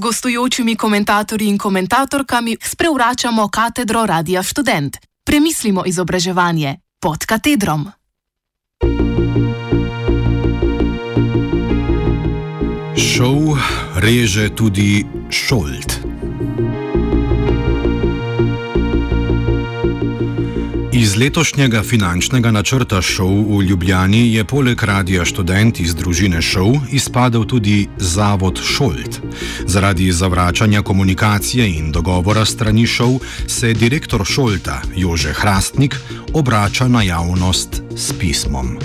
gostujočimi komentatorji in komentatorkami sprevračamo katedro Radia Student. Premislimo izobraževanje pod katedrom. Šov reže tudi šolt. Iz letošnjega finančnega načrta šov v Ljubljani je poleg Radia Študent iz družine šov izpadel tudi Zavod Šolt. Zaradi zavračanja komunikacije in dogovora strani šov se direktor Šolta Jože Hrastnik obrača na javnost s pismom.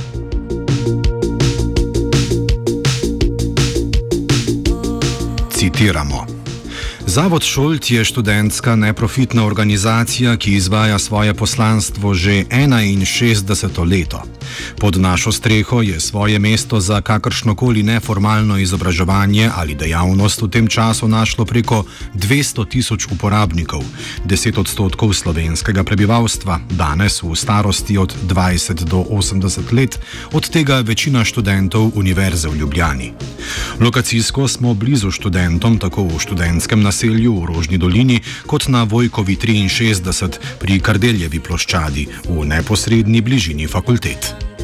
Citiramo. Zavod Šolt je študentska neprofitna organizacija, ki izvaja svoje poslanstvo že 61 leto. Pod našo streho je svoje mesto za kakršnokoli neformalno izobraževanje ali dejavnost v tem času našlo preko 200 tisoč uporabnikov, 10 odstotkov slovenskega prebivalstva, danes v starosti od 20 do 80 let, od tega večina študentov Univerze v Ljubljani. Lokacijsko smo blizu študentom, tako v študentskem naselju v Rožni dolini, kot na Vojkovi 63 pri Kardeljevi ploščadi v neposrednji bližini fakultet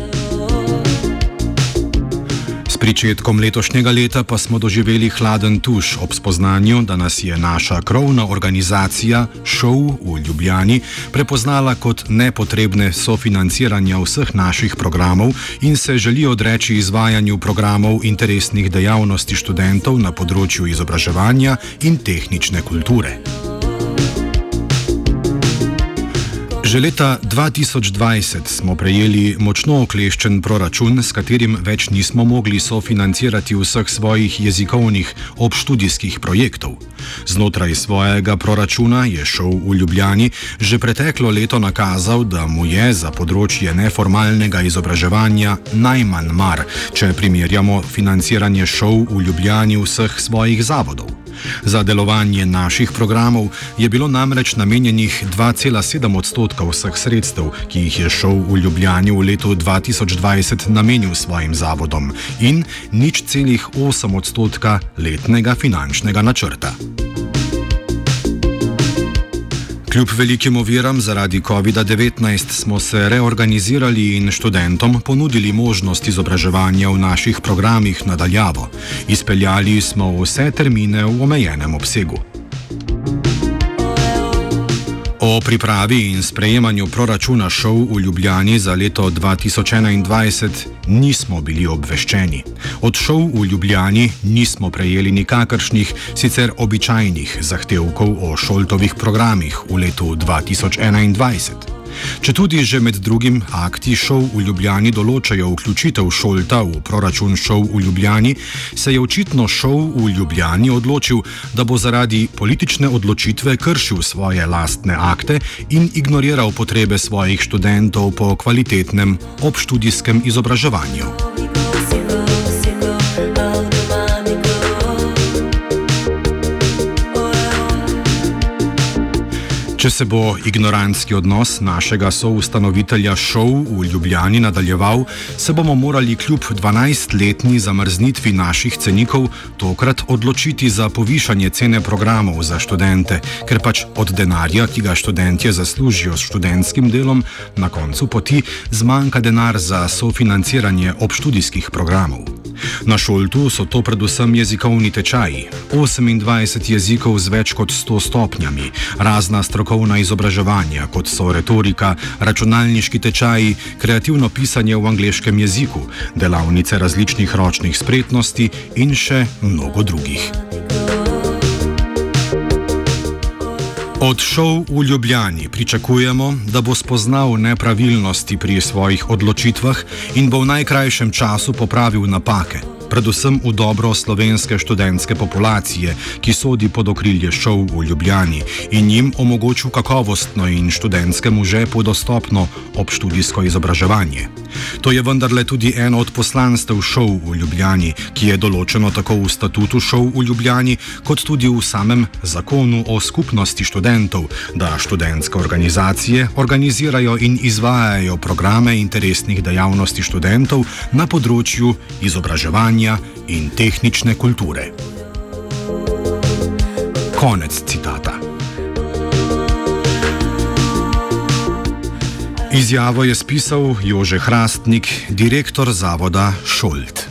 pričetkom letošnjega leta pa smo doživeli hladen tuš ob spoznanju, da nas je naša krovna organizacija Show v Ljubljani prepoznala kot nepotrebne sofinanciranja vseh naših programov in se želi odreči izvajanju programov interesnih dejavnosti študentov na področju izobraževanja in tehnične kulture. Že leta 2020 smo prejeli močno okleščen proračun, s katerim več nismo mogli sofinancirati vseh svojih jezikovnih obštudijskih projektov. Znotraj svojega proračuna je šel v Ljubljani že preteklo leto nakazal, da mu je za področje neformalnega izobraževanja najmanj mar, če primerjamo financiranje šov v Ljubljani vseh svojih zavodov. Za delovanje naših programov je bilo namreč namenjenih 2,7 odstotka vseh sredstev, ki jih je šel v Ljubljani v letu 2020 namenil svojim zavodom in nič celih 8 odstotka letnega finančnega načrta. Kljub velikim oviram zaradi COVID-19 smo se reorganizirali in študentom ponudili možnost izobraževanja v naših programih nadaljavo. Izpeljali smo vse termine v omejenem obsegu. O pripravi in sprejemanju proračuna šov v Ljubljani za leto 2021 nismo bili obveščeni. Od šov v Ljubljani nismo prejeli nikakršnih sicer običajnih zahtevkov o šoltovih programih v letu 2021. Če tudi že med drugim akti šov v Ljubljani določajo vključitev šolta v proračun šov v Ljubljani, se je očitno šov v Ljubljani odločil, da bo zaradi politične odločitve kršil svoje lastne akte in ignoriral potrebe svojih študentov po kvalitetnem obštudijskem izobraževanju. Če se bo ignorantski odnos našega soustanovitelja šov v Ljubljani nadaljeval, se bomo morali kljub 12-letni zamrznitvi naših cenikov tokrat odločiti za povišanje cene programov za študente, ker pač od denarja, ki ga študentje zaslužijo s študentskim delom, na koncu poti zmanjka denar za sofinanciranje obštudijskih programov. Na šoltu so to predvsem jezikovni tečaji, 28 jezikov z več kot 100 stopnjami, razna strokovna izobraževanja, kot so retorika, računalniški tečaji, kreativno pisanje v angleškem jeziku, delavnice različnih ročnih spretnosti in še mnogo drugih. Od šov v Ljubljani pričakujemo, da bo spoznal nepravilnosti pri svojih odločitvah in bo v najkrajšem času popravil napake predvsem v dobro slovenske študentske populacije, ki sodi pod okrilje šov v Ljubljani in jim omogočil kakovostno in študentskemu žepu dostopno obštudijsko izobraževanje. To je vendarle tudi eno od poslanstev šov v Ljubljani, ki je določeno tako v statutu šov v Ljubljani, kot tudi v samem zakonu o skupnosti študentov, da študentske organizacije organizirajo in izvajajo programe interesnih dejavnosti študentov na področju izobraževanja znanja in tehnične kulture. Konec citata. Izjavo je spisal Jože Hrastnik, direktor zavoda Šolt.